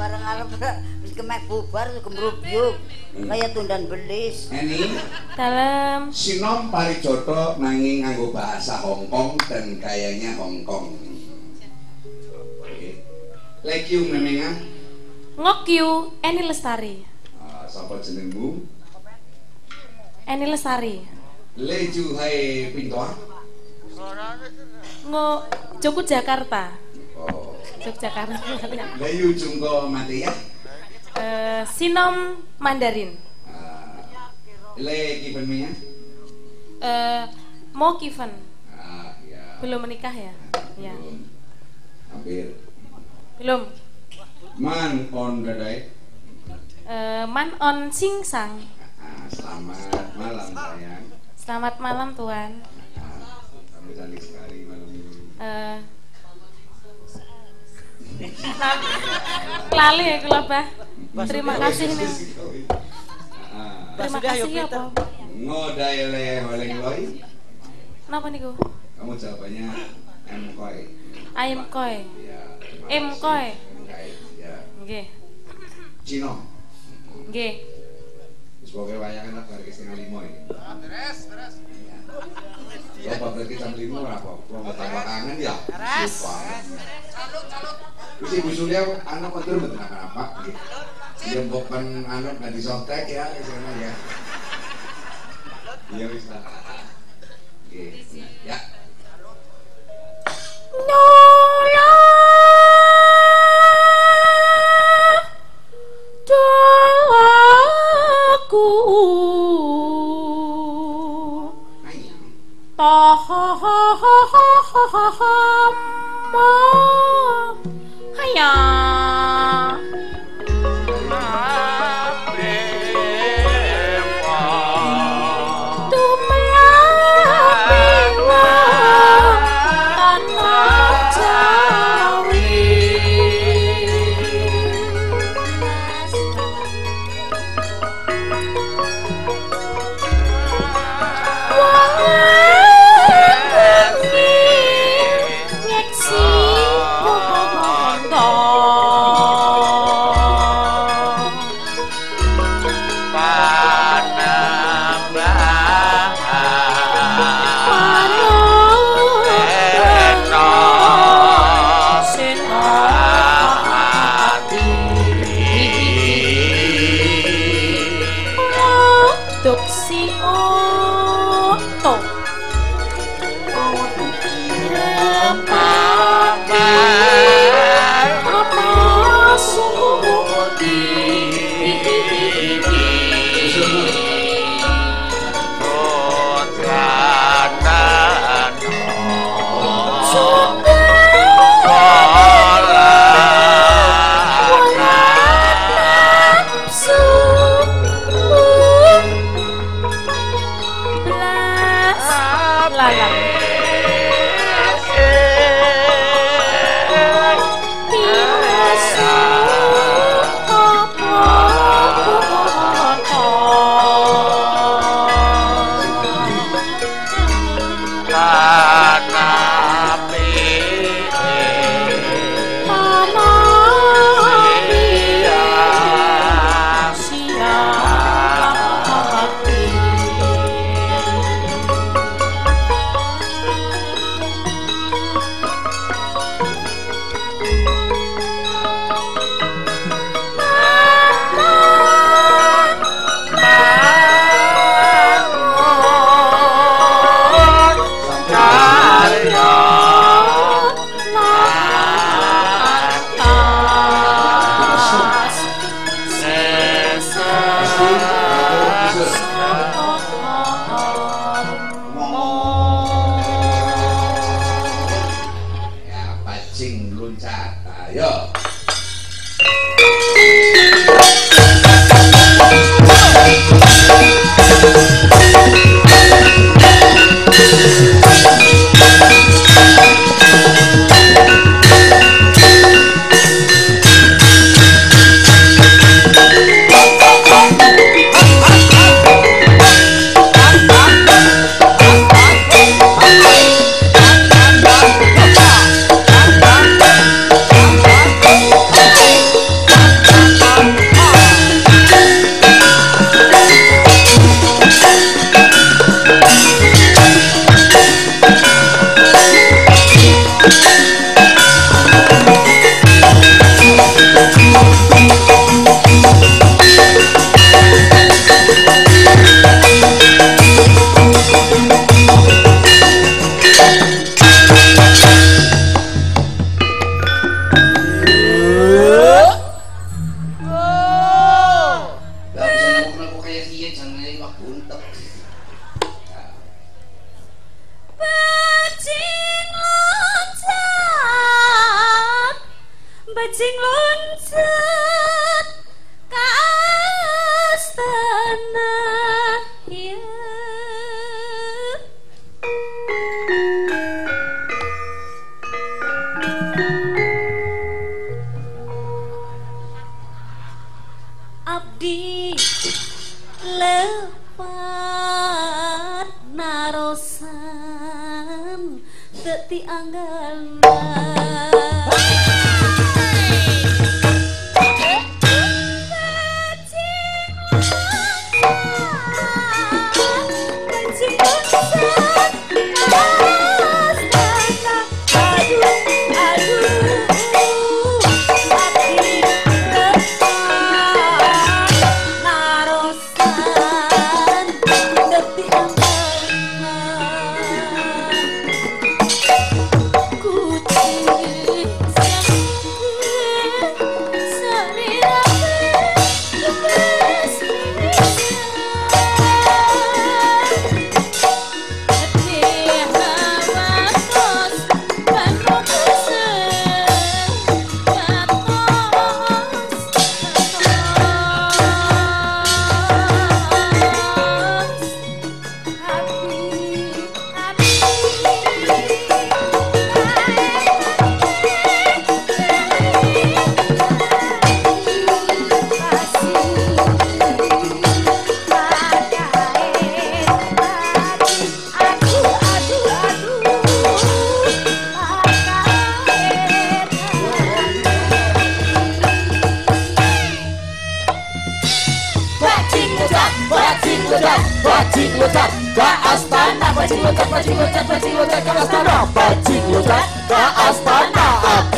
bareng arep wis kemek bubar gemrubyuk. Kaya tundan belis. Eni Dalam Sinom Parijoto nanging nganggo bahasa Hongkong dan gayanya Hongkong. Oke. Lekiu memengan ngokyu Eni Lestari. uh, sapa jenengmu? Eni Lestari. Leju hai pintoa. Ngo Joko Jakarta. Yogyakarta. Leyu jungko mati ya. Eh, Sinom Mandarin. Uh, le kipen minyak. Eh, mau Kiven. Ah, ya. Belum menikah ya? Ya. Belum. Hampir. Belum. Man on dadai. Eh, Man on Singsang. Ah, selamat malam sayang. Selamat malam Tuan. Ah, cantik sekali malam ini. Eh, lali ya kula Bah. Terima kasih nih. Ah, Terima Sudah, kasih ya, Peter. Pak. ngodai le oleh loy. Kenapa niku? Kamu jawabannya M koi. Ayam koi. Ya. terima M kasih. koi. M koi. Ya. Nggih. Cino. Nggih. Sebagai wayangan tak balik setengah lima ini. Beres, beres. Ya, balik jam lima apa? Nggak tambah kangen ya. Beres. Caluk, caluk. Terus ibu Surya anak kontur betul apa-apa. Bukan anak nanti softtek ya, ke sana ya. Iya bisa. Oke, ya. Nanya. Tahama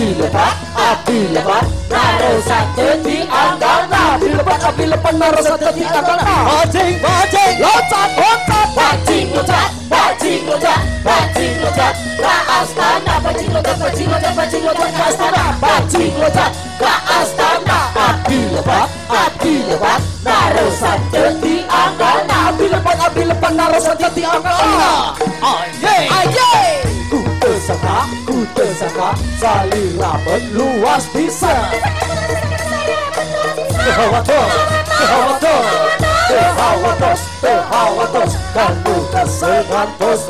api lebat, api lebat, naruh satu di anggana, api lebat, api lebat, naruh satu di anggana, bajing, bajing, loncat, loncat, bajing loncat, bajing loncat, bajing loncat. Ke astana, bajing loncat, bajing loncat, bajing loncat. Ke astana, bajing loncat. Ke astana, api lebat, api lebat, naruh satu di anggana, api lebat, api lebat, naruh satu di anggana, aye, aye. Ku tersangka, tersangka, salira luas bisa. Kehawatos, kehawatos, kehawatos, kehawatos, kamu tersegantos,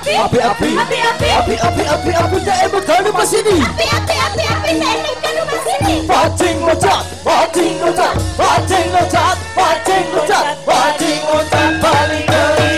api, Api, api. api, api, Api, api. api, api, api, api, pas ini. Api, api, api, api, teknik kan rumah sini. Bajing loncat, bajing loncat, bajing loncat, bajing loncat, bajing loncat paling geli.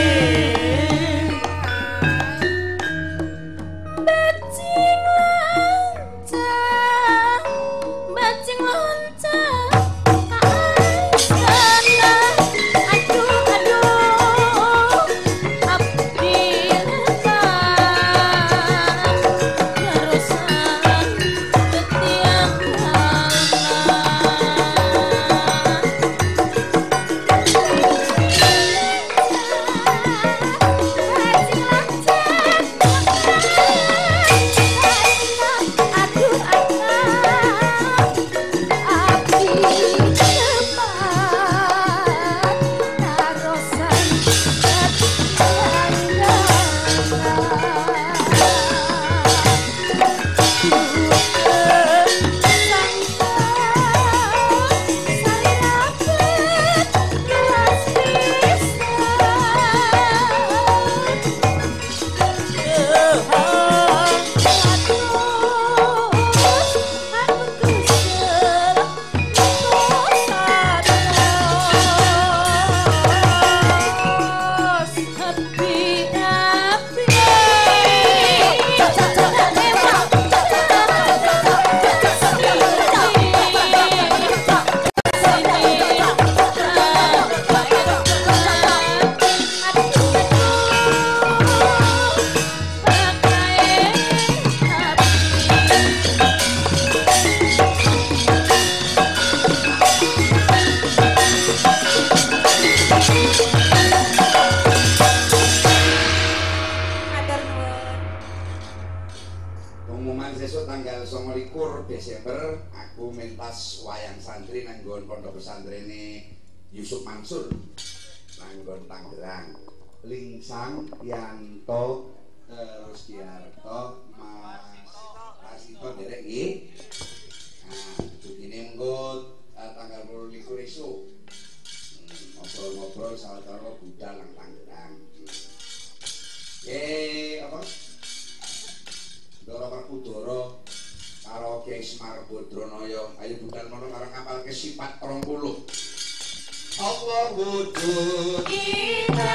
pentas wayang santri nanggon pondok pesantren Yusuf Mansur. Nanggon Tangerang. Lingsang Yanto terus Kiarto Mas Rasito Derek I nah itu ini ah, tanggal puluh minggu hmm, ngobrol-ngobrol sama taro Buddha nang Tangerang. Yeay, apa? Doro Parkudoro Semar Bodronoyo ayo budal mono karo kapal kesipat 30 Allah wujud? Kita